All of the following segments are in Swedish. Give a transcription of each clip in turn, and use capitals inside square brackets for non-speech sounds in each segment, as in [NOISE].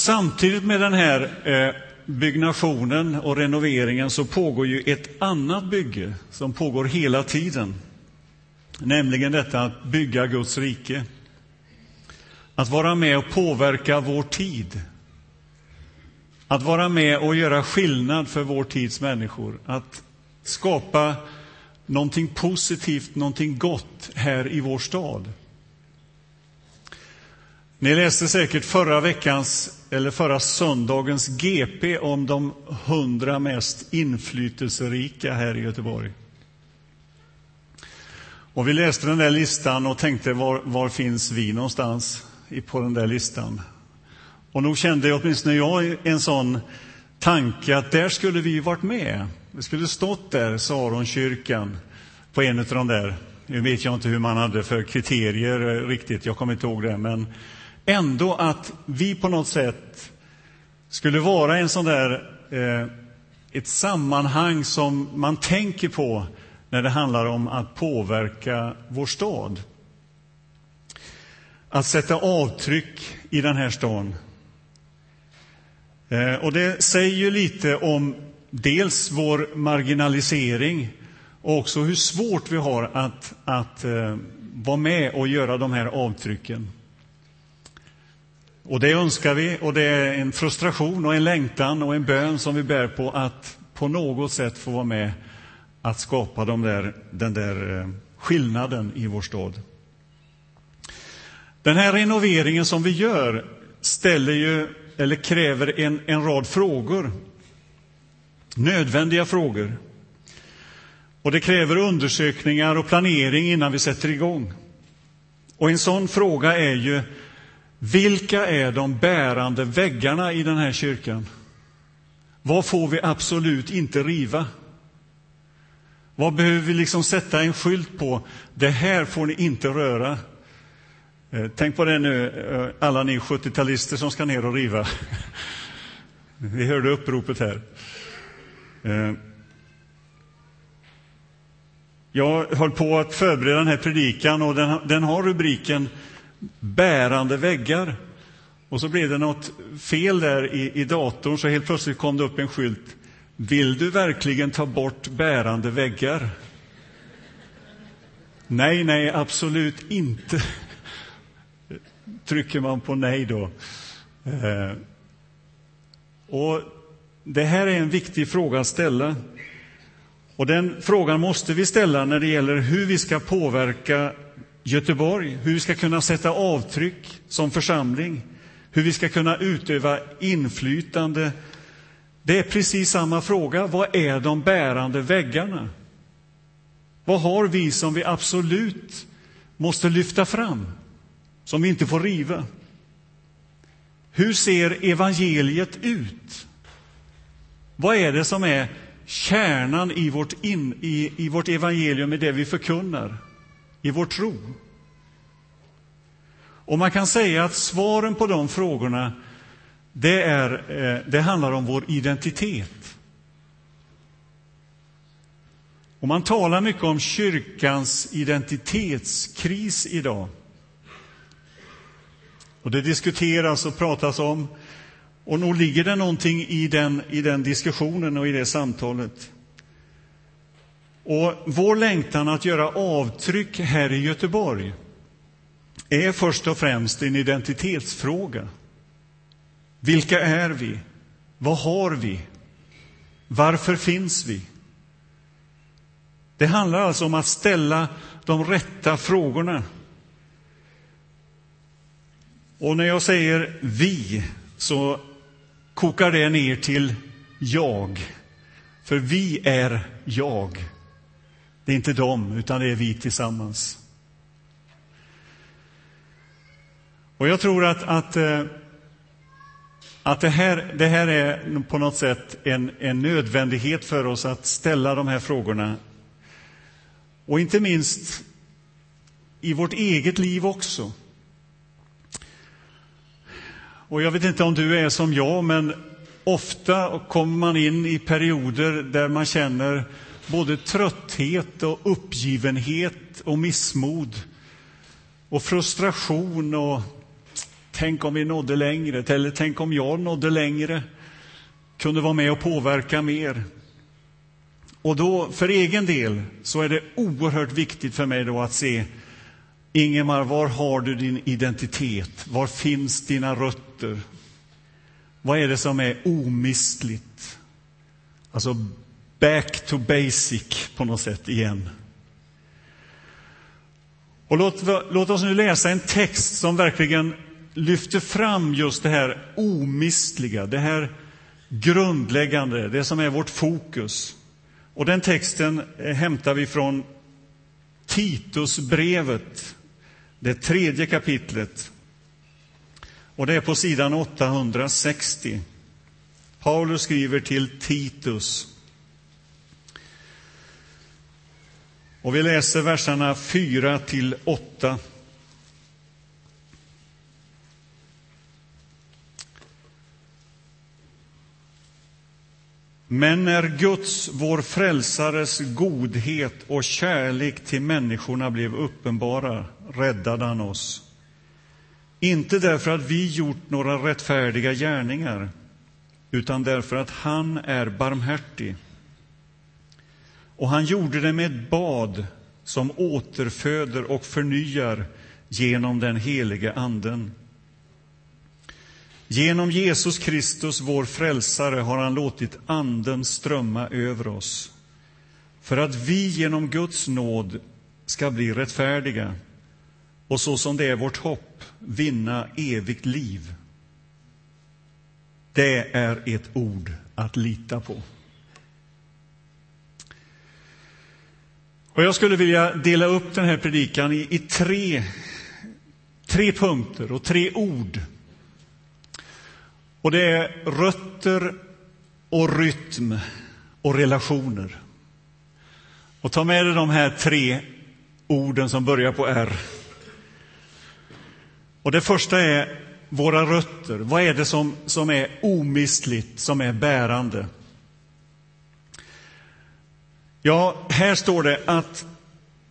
samtidigt med den här eh, byggnationen och renoveringen så pågår ju ett annat bygge som pågår hela tiden. Nämligen detta att bygga Guds rike. Att vara med och påverka vår tid. Att vara med och göra skillnad för vår tids människor. Att skapa någonting positivt, någonting gott här i vår stad. Ni läste säkert förra veckans eller förra söndagens GP om de hundra mest inflytelserika här i Göteborg. Och vi läste den där listan och tänkte var, var finns vi någonstans på den där listan? Och nog kände åtminstone jag en sån tanke att där skulle vi varit med. Vi skulle stått där, Saronkyrkan, på en av de där. Nu vet jag inte hur man hade för kriterier eh, riktigt, jag kommer inte ihåg det, men ändå att vi på något sätt skulle vara en sån där, eh, ett sammanhang som man tänker på när det handlar om att påverka vår stad. Att sätta avtryck i den här staden. Eh, och det säger ju lite om dels vår marginalisering och också hur svårt vi har att, att eh, vara med och göra de här avtrycken. Och det önskar vi, och det är en frustration och en längtan och en bön som vi bär på att på något sätt få vara med att skapa de där, den där eh, skillnaden i vår stad. Den här renoveringen som vi gör ställer ju, eller kräver en, en rad frågor. Nödvändiga frågor. Och det kräver undersökningar och planering innan vi sätter igång. Och en sån fråga är ju vilka är de bärande väggarna i den här kyrkan? Vad får vi absolut inte riva? Vad behöver vi liksom sätta en skylt på? Det här får ni inte röra. Eh, tänk på det nu, eh, alla ni 70-talister som ska ner och riva. [LAUGHS] Vi hörde uppropet här. Eh, jag höll på att förbereda den här predikan och den, den har rubriken bärande väggar. Och så blev det något fel där i, i datorn, så helt plötsligt kom det upp en skylt. Vill du verkligen ta bort bärande väggar? Nej, nej, absolut inte. [LAUGHS] Trycker man på nej då. Eh, och det här är en viktig fråga att ställa. Och den frågan måste vi ställa när det gäller hur vi ska påverka Göteborg, hur vi ska kunna sätta avtryck som församling, hur vi ska kunna utöva inflytande. Det är precis samma fråga. Vad är de bärande väggarna? Vad har vi som vi absolut måste lyfta fram, som vi inte får riva? Hur ser evangeliet ut? Vad är det som är kärnan i vårt, in, i, i vårt evangelium, i det vi förkunnar? I vår tro? Och man kan säga att svaren på de frågorna, det, är, eh, det handlar om vår identitet. Och man talar mycket om kyrkans identitetskris idag. Och det diskuteras och pratas om. Och nog ligger det någonting i den, i den diskussionen och i det samtalet. Och vår längtan att göra avtryck här i Göteborg är först och främst en identitetsfråga. Vilka är vi? Vad har vi? Varför finns vi? Det handlar alltså om att ställa de rätta frågorna. Och när jag säger vi så kokar det ner till jag. För vi är jag. Det är inte dem, utan det är vi tillsammans. Och jag tror att, att, eh, att det, här, det här är på något sätt en, en nödvändighet för oss att ställa de här frågorna. Och inte minst i vårt eget liv också. Och jag vet inte om du är som jag, men ofta kommer man in i perioder där man känner både trötthet och uppgivenhet och missmod och frustration och tänk om vi nådde längre, eller tänk om jag nådde längre, kunde vara med och påverka mer. Och då, för egen del, så är det oerhört viktigt för mig då att se Ingemar, var har du din identitet? Var finns dina rötter? Vad är det som är omistligt? Alltså, back to basic på något sätt igen. Och låt, låt oss nu läsa en text som verkligen lyfter fram just det här omistliga, det här grundläggande, det som är vårt fokus. Och den texten eh, hämtar vi från Titusbrevet, det tredje kapitlet. Och det är på sidan 860. Paulus skriver till Titus. Och vi läser verserna 4 till 8. Men när Guds, vår frälsares, godhet och kärlek till människorna blev uppenbara räddade han oss. Inte därför att vi gjort några rättfärdiga gärningar utan därför att han är barmhärtig. Och han gjorde det med ett bad som återföder och förnyar genom den helige Anden. Genom Jesus Kristus, vår frälsare, har han låtit Anden strömma över oss för att vi genom Guds nåd ska bli rättfärdiga och så som det är vårt hopp vinna evigt liv. Det är ett ord att lita på. Och jag skulle vilja dela upp den här predikan i, i tre, tre punkter och tre ord och det är rötter och rytm och relationer. Och ta med dig de här tre orden som börjar på R. Och det första är våra rötter. Vad är det som, som är omistligt, som är bärande? Ja, här står det att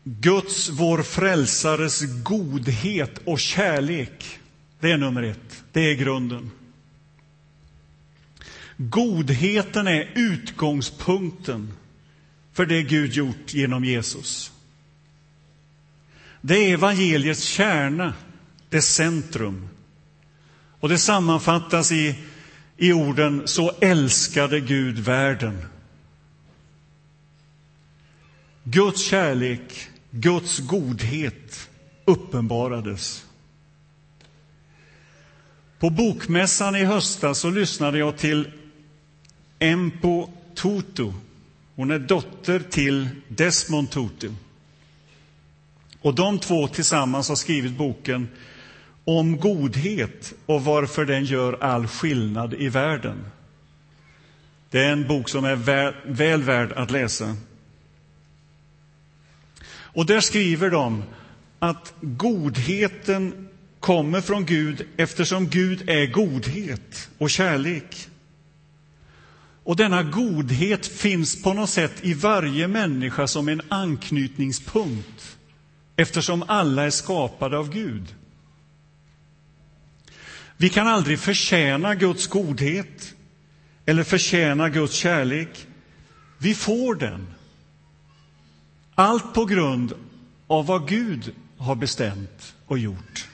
Guds, vår frälsares godhet och kärlek, det är nummer ett. Det är grunden. Godheten är utgångspunkten för det Gud gjort genom Jesus. Det är evangeliets kärna, dess centrum. Och det sammanfattas i, i orden ”så älskade Gud världen”. Guds kärlek, Guds godhet uppenbarades. På Bokmässan i höstas så lyssnade jag till Empo Tutu. Hon är dotter till Desmond Tutu. Och de två tillsammans har skrivit boken Om godhet och varför den gör all skillnad i världen. Det är en bok som är väl, väl värd att läsa. Och där skriver de att godheten kommer från Gud eftersom Gud är godhet och kärlek. Och denna godhet finns på något sätt i varje människa som en anknytningspunkt eftersom alla är skapade av Gud. Vi kan aldrig förtjäna Guds godhet eller förtjäna Guds kärlek. Vi får den. Allt på grund av vad Gud har bestämt och gjort.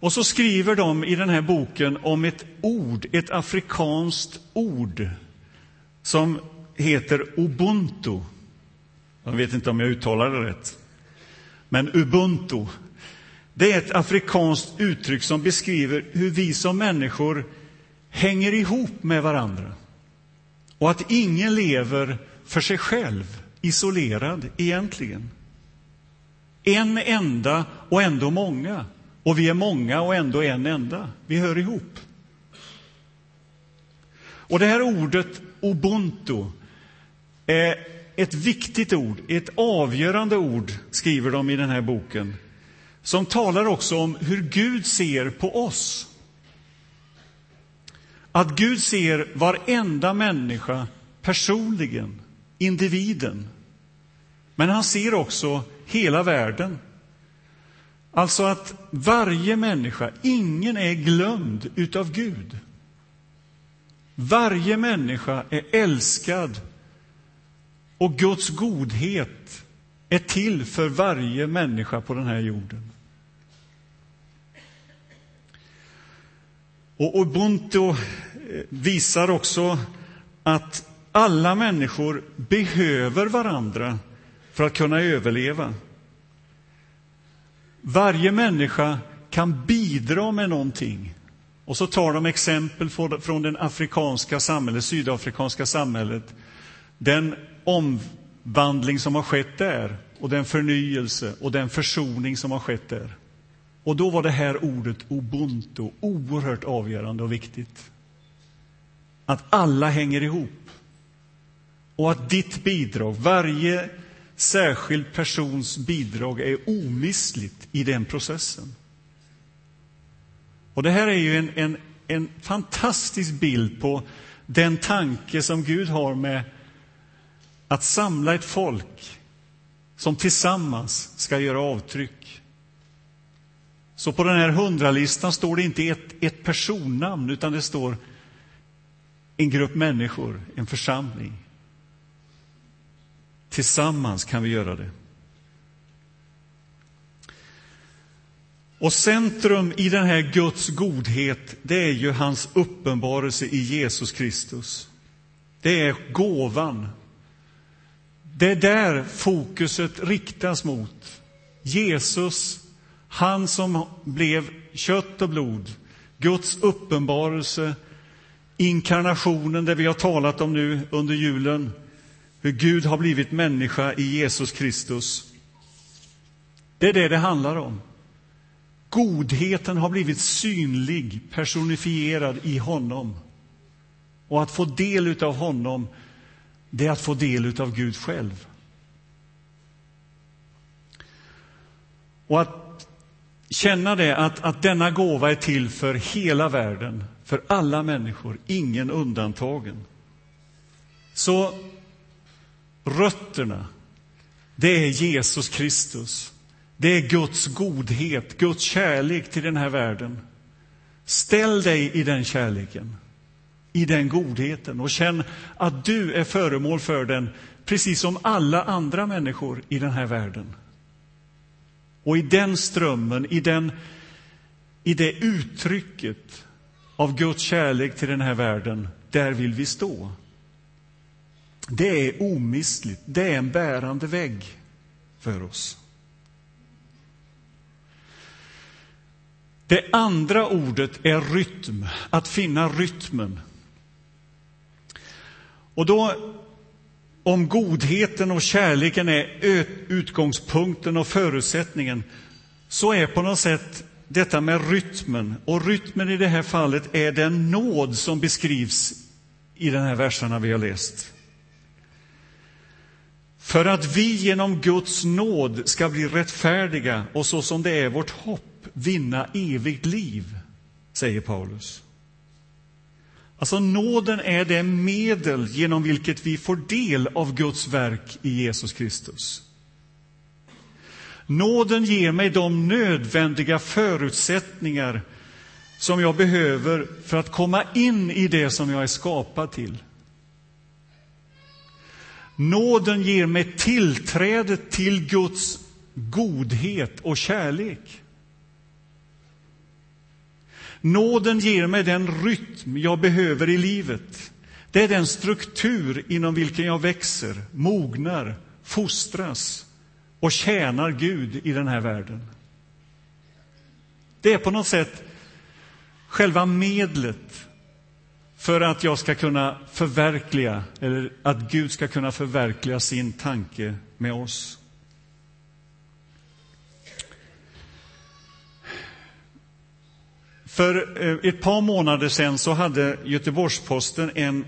Och så skriver de i den här boken om ett ord, ett afrikanskt ord som heter ubuntu. Jag vet inte om jag uttalar det rätt. Men ubuntu, det är ett afrikanskt uttryck som beskriver hur vi som människor hänger ihop med varandra. Och att ingen lever för sig själv, isolerad egentligen. En enda och ändå många. Och vi är många och ändå en enda. Vi hör ihop. Och det här ordet ubuntu är ett viktigt ord, ett avgörande ord, skriver de i den här boken, som talar också om hur Gud ser på oss. Att Gud ser varenda människa personligen, individen. Men han ser också hela världen. Alltså att varje människa, ingen är glömd utav Gud. Varje människa är älskad och Guds godhet är till för varje människa på den här jorden. Och Ubuntu eh, visar också att alla människor behöver varandra för att kunna överleva. Varje människa kan bidra med någonting. Och så tar de exempel från det afrikanska samhället, sydafrikanska samhället. Den omvandling som har skett där och den förnyelse och den försoning som har skett där. Och då var det här ordet ubuntu oerhört avgörande och viktigt. Att alla hänger ihop. Och att ditt bidrag, varje särskild persons bidrag, är omistligt i den processen. Och det här är ju en, en, en fantastisk bild på den tanke som Gud har med att samla ett folk som tillsammans ska göra avtryck. Så på den här hundralistan står det inte ett, ett personnamn, utan det står en grupp människor, en församling. Tillsammans kan vi göra det. Och centrum i den här Guds godhet, det är ju hans uppenbarelse i Jesus Kristus. Det är gåvan. Det är där fokuset riktas mot. Jesus, han som blev kött och blod, Guds uppenbarelse, inkarnationen, det vi har talat om nu under julen, hur Gud har blivit människa i Jesus Kristus. Det är det det handlar om. Godheten har blivit synlig, personifierad i honom. Och att få del av honom, det är att få del av Gud själv. Och att känna det, att, att denna gåva är till för hela världen, för alla människor, ingen undantagen. Så rötterna, det är Jesus Kristus. Det är Guds godhet, Guds kärlek till den här världen. Ställ dig i den kärleken, i den godheten och känn att du är föremål för den, precis som alla andra människor i den här världen. Och i den strömmen, i, den, i det uttrycket av Guds kärlek till den här världen, där vill vi stå. Det är omistligt, det är en bärande vägg för oss. Det andra ordet är rytm, att finna rytmen. Och då, om godheten och kärleken är utgångspunkten och förutsättningen, så är på något sätt detta med rytmen, och rytmen i det här fallet är den nåd som beskrivs i de här verserna vi har läst. För att vi genom Guds nåd ska bli rättfärdiga och så som det är vårt hopp vinna evigt liv, säger Paulus. Alltså nåden är det medel genom vilket vi får del av Guds verk i Jesus Kristus. Nåden ger mig de nödvändiga förutsättningar som jag behöver för att komma in i det som jag är skapad till. Nåden ger mig tillträde till Guds godhet och kärlek. Nåden ger mig den rytm jag behöver i livet. Det är den struktur inom vilken jag växer, mognar, fostras och tjänar Gud i den här världen. Det är på något sätt själva medlet för att jag ska kunna förverkliga, eller att Gud ska kunna förverkliga sin tanke med oss. För eh, ett par månader sedan så hade Göteborgs-Posten en,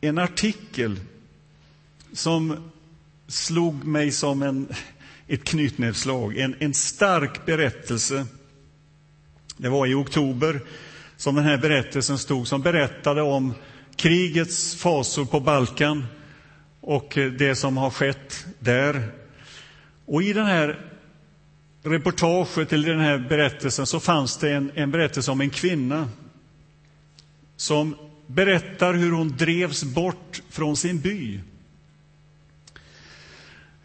en artikel som slog mig som en, ett knytnävslag. en, en stark berättelse. Det var i oktober som den här berättelsen stod, som berättade om krigets fasor på Balkan och eh, det som har skett där. Och i den här reportaget eller den här berättelsen så fanns det en, en berättelse om en kvinna som berättar hur hon drevs bort från sin by.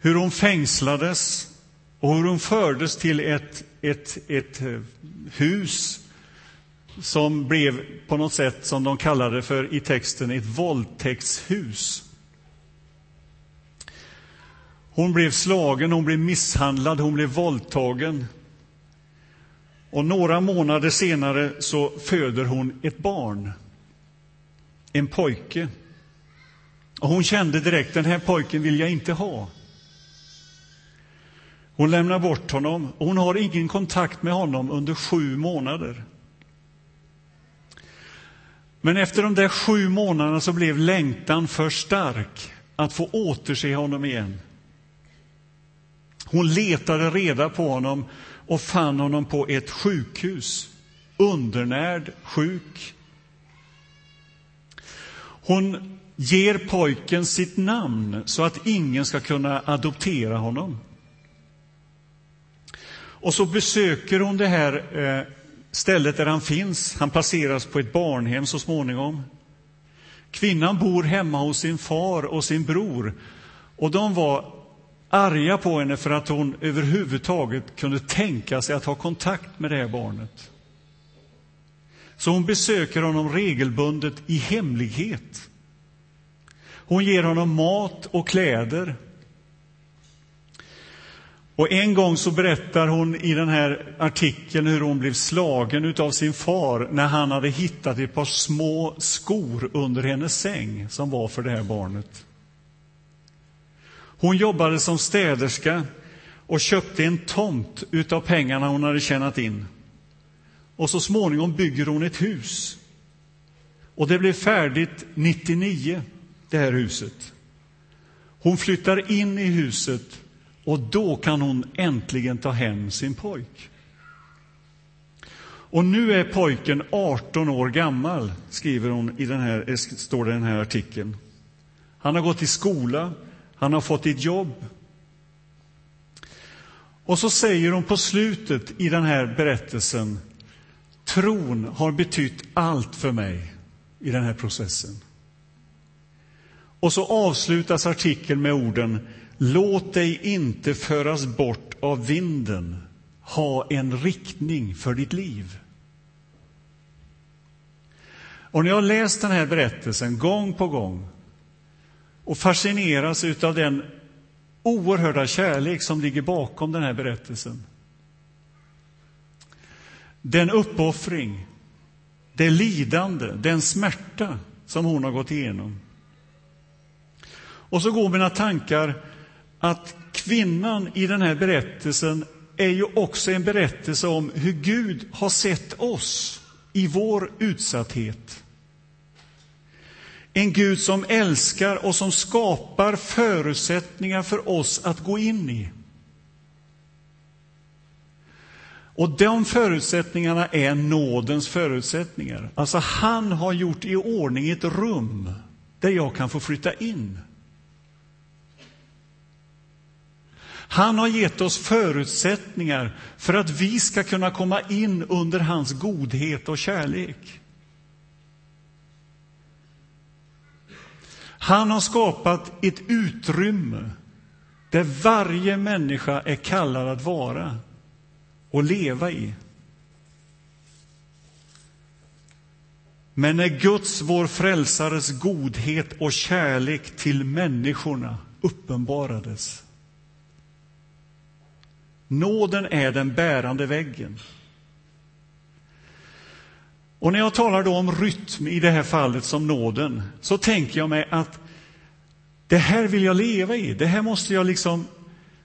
Hur hon fängslades och hur hon fördes till ett, ett, ett eh, hus som blev på något sätt, som de kallade för i texten, ett våldtäktshus. Hon blev slagen, hon blev misshandlad, hon blev våldtagen. Och några månader senare så föder hon ett barn, en pojke. Och hon kände direkt, den här pojken vill jag inte ha. Hon lämnar bort honom och hon har ingen kontakt med honom under sju månader. Men efter de där sju månaderna så blev längtan för stark att få återse honom igen. Hon letade reda på honom och fann honom på ett sjukhus, undernärd, sjuk. Hon ger pojken sitt namn så att ingen ska kunna adoptera honom. Och så besöker hon det här eh, stället där han finns. Han placeras på ett barnhem så småningom. Kvinnan bor hemma hos sin far och sin bror. Och de var arga på henne för att hon överhuvudtaget kunde tänka sig att ha kontakt med det här barnet. Så hon besöker honom regelbundet i hemlighet. Hon ger honom mat och kläder. Och en gång så berättar hon i den här artikeln hur hon blev slagen av sin far när han hade hittat ett par små skor under hennes säng som var för det här barnet. Hon jobbade som städerska och köpte en tomt utav pengarna hon hade tjänat in. Och så småningom bygger hon ett hus. Och det blev färdigt 99, det här huset. Hon flyttar in i huset och då kan hon äntligen ta hem sin pojk. Och nu är pojken 18 år gammal, skriver hon i den här, eh, står det i den här artikeln. Han har gått i skola, han har fått ett jobb. Och så säger hon på slutet i den här berättelsen Tron har betytt allt för mig i den här processen. Och så avslutas artikeln med orden Låt dig inte föras bort av vinden. Ha en riktning för ditt liv. Och när jag har läst den här berättelsen gång på gång och fascineras av den oerhörda kärlek som ligger bakom den här berättelsen. Den uppoffring, det lidande, den smärta som hon har gått igenom. Och så går mina tankar att kvinnan i den här berättelsen är ju också en berättelse om hur Gud har sett oss i vår utsatthet. En Gud som älskar och som skapar förutsättningar för oss att gå in i. Och de förutsättningarna är nådens förutsättningar. Alltså, han har gjort i ordning ett rum där jag kan få flytta in. Han har gett oss förutsättningar för att vi ska kunna komma in under hans godhet och kärlek. Han har skapat ett utrymme där varje människa är kallad att vara och leva i. Men när Guds, vår frälsares, godhet och kärlek till människorna uppenbarades Nåden är den bärande väggen. Och när jag talar då om rytm i det här fallet som nåden, så tänker jag mig att det här vill jag leva i. Det här måste jag liksom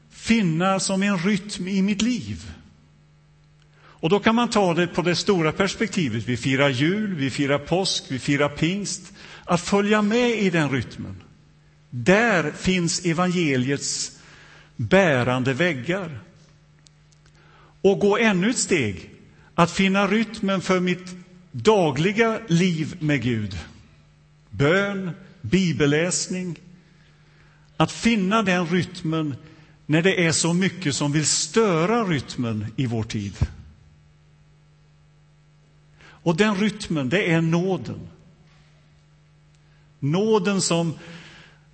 finna som en rytm i mitt liv. Och då kan man ta det på det stora perspektivet. Vi firar jul, vi firar påsk, vi firar pingst. Att följa med i den rytmen. Där finns evangeliets bärande väggar. Och gå ännu ett steg, att finna rytmen för mitt dagliga liv med Gud. Bön, bibelläsning. Att finna den rytmen när det är så mycket som vill störa rytmen i vår tid. Och den rytmen, det är nåden. Nåden som,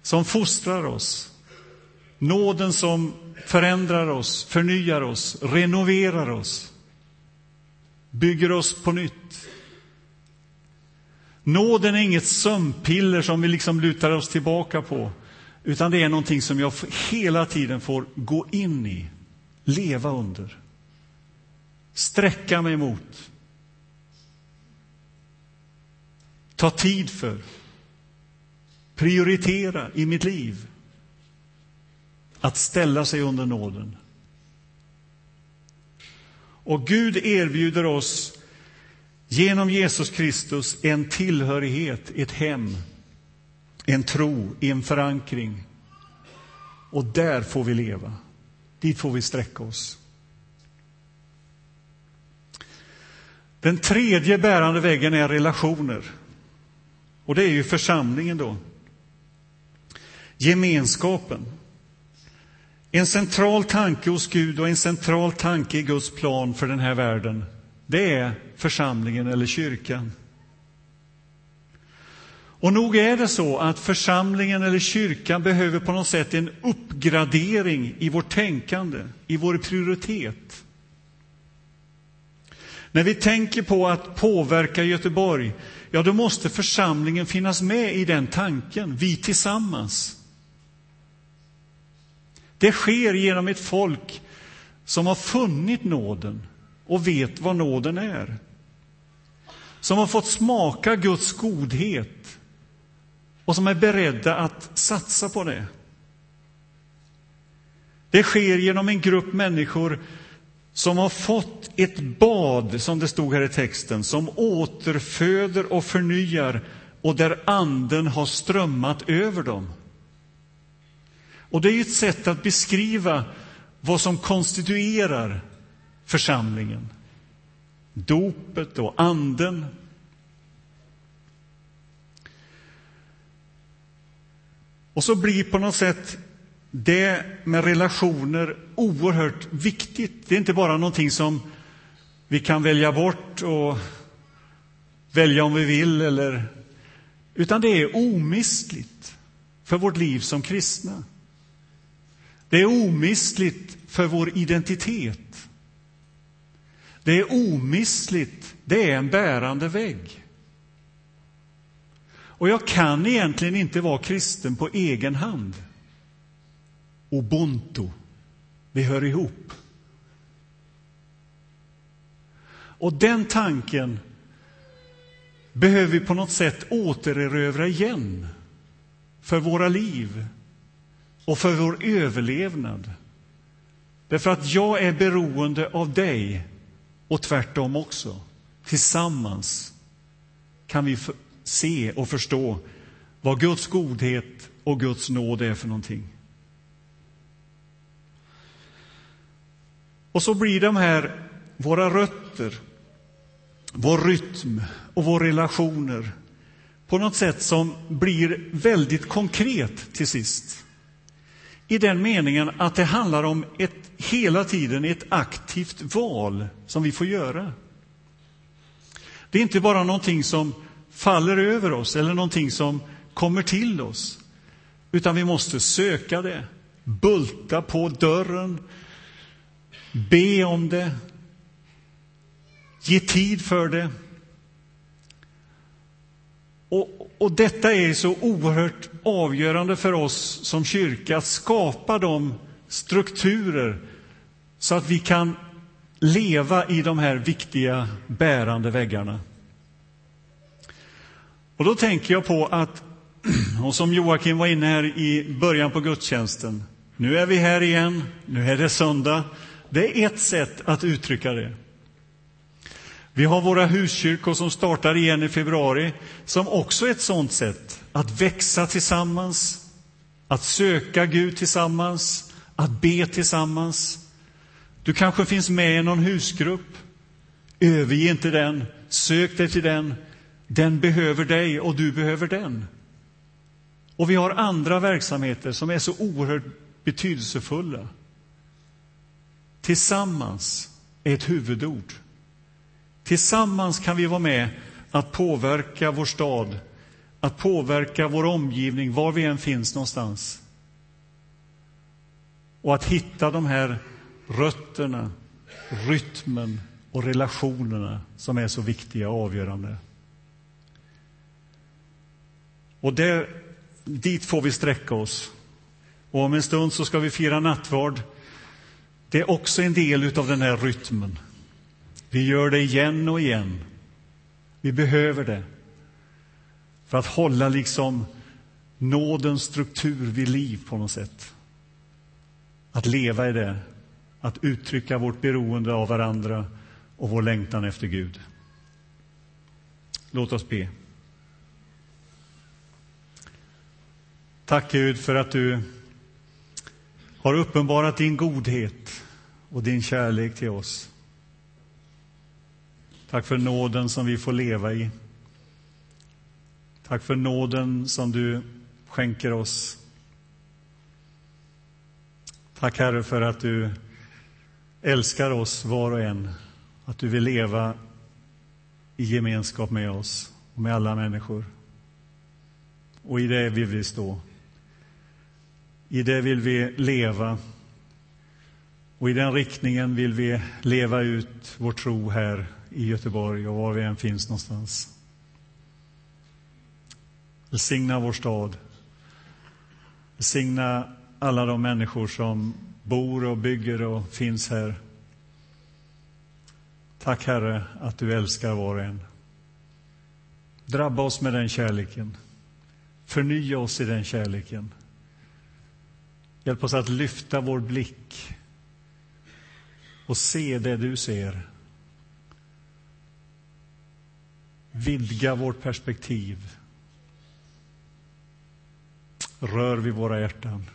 som fostrar oss. Nåden som förändrar oss, förnyar oss, renoverar oss. Bygger oss på nytt. Nåden är inget sömnpiller som vi liksom lutar oss tillbaka på, utan det är någonting som jag hela tiden får gå in i, leva under, sträcka mig mot, ta tid för, prioritera i mitt liv. Att ställa sig under nåden. Och Gud erbjuder oss genom Jesus Kristus en tillhörighet, ett hem, en tro, en förankring. Och där får vi leva. Dit får vi sträcka oss. Den tredje bärande väggen är relationer. Och det är ju församlingen då. Gemenskapen. En central tanke hos Gud och en central tanke i Guds plan för den här världen, det är församlingen eller kyrkan. Och nog är det så att församlingen eller kyrkan behöver på något sätt en uppgradering i vårt tänkande, i vår prioritet. När vi tänker på att påverka Göteborg, ja då måste församlingen finnas med i den tanken, vi tillsammans. Det sker genom ett folk som har funnit nåden och vet vad nåden är. Som har fått smaka Guds godhet och som är beredda att satsa på det. Det sker genom en grupp människor som har fått ett bad, som det stod här i texten, som återföder och förnyar och där Anden har strömmat över dem. Och det är ett sätt att beskriva vad som konstituerar församlingen. Dopet och anden. Och så blir på något sätt det med relationer oerhört viktigt. Det är inte bara någonting som vi kan välja bort och välja om vi vill, eller, utan det är omistligt för vårt liv som kristna. Det är omistligt för vår identitet. Det är omistligt, det är en bärande vägg. Och jag kan egentligen inte vara kristen på egen hand. Ubuntu, vi hör ihop. Och den tanken behöver vi på något sätt återerövra igen för våra liv, och för vår överlevnad. Därför att jag är beroende av dig och tvärtom också. Tillsammans kan vi se och förstå vad Guds godhet och Guds nåd är för någonting. Och så blir de här våra rötter, vår rytm och våra relationer på något sätt som blir väldigt konkret till sist i den meningen att det handlar om ett, hela tiden ett aktivt val som vi får göra. Det är inte bara någonting som faller över oss eller någonting som kommer till oss, utan vi måste söka det, bulta på dörren, be om det, ge tid för det. Och, och detta är så oerhört avgörande för oss som kyrka, att skapa de strukturer så att vi kan leva i de här viktiga bärande väggarna. Och då tänker jag på att, [CLEARS THROAT] och som Joakim var inne här i början på gudstjänsten, nu är vi här igen, nu är det söndag. Det är ett sätt att uttrycka det. Vi har våra huskyrkor som startar igen i februari, som också är ett sånt sätt att växa tillsammans, att söka Gud tillsammans, att be tillsammans. Du kanske finns med i någon husgrupp. Överge inte den, sök dig till den. Den behöver dig och du behöver den. Och vi har andra verksamheter som är så oerhört betydelsefulla. Tillsammans är ett huvudord. Tillsammans kan vi vara med att påverka vår stad, att påverka vår omgivning, var vi än finns någonstans. Och att hitta de här rötterna, rytmen och relationerna som är så viktiga och avgörande. Och där, dit får vi sträcka oss. Och om en stund så ska vi fira nattvard. Det är också en del av den här rytmen. Vi gör det igen och igen. Vi behöver det för att hålla liksom nådens struktur vid liv på något sätt. Att leva i det, att uttrycka vårt beroende av varandra och vår längtan efter Gud. Låt oss be. Tack Gud för att du har uppenbarat din godhet och din kärlek till oss. Tack för nåden som vi får leva i. Tack för nåden som du skänker oss. Tack Herre för att du älskar oss var och en, att du vill leva i gemenskap med oss och med alla människor. Och i det vill vi stå. I det vill vi leva. Och i den riktningen vill vi leva ut vår tro här i Göteborg och var vi än finns någonstans. Välsigna vår stad. Välsigna alla de människor som bor och bygger och finns här. Tack, Herre, att du älskar var och en. Drabba oss med den kärleken. Förnya oss i den kärleken. Hjälp oss att lyfta vår blick och se det du ser. Vidga vårt perspektiv. Rör vid våra hjärtan.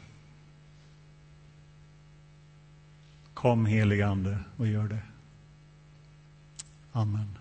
Kom, helige Ande, och gör det. Amen.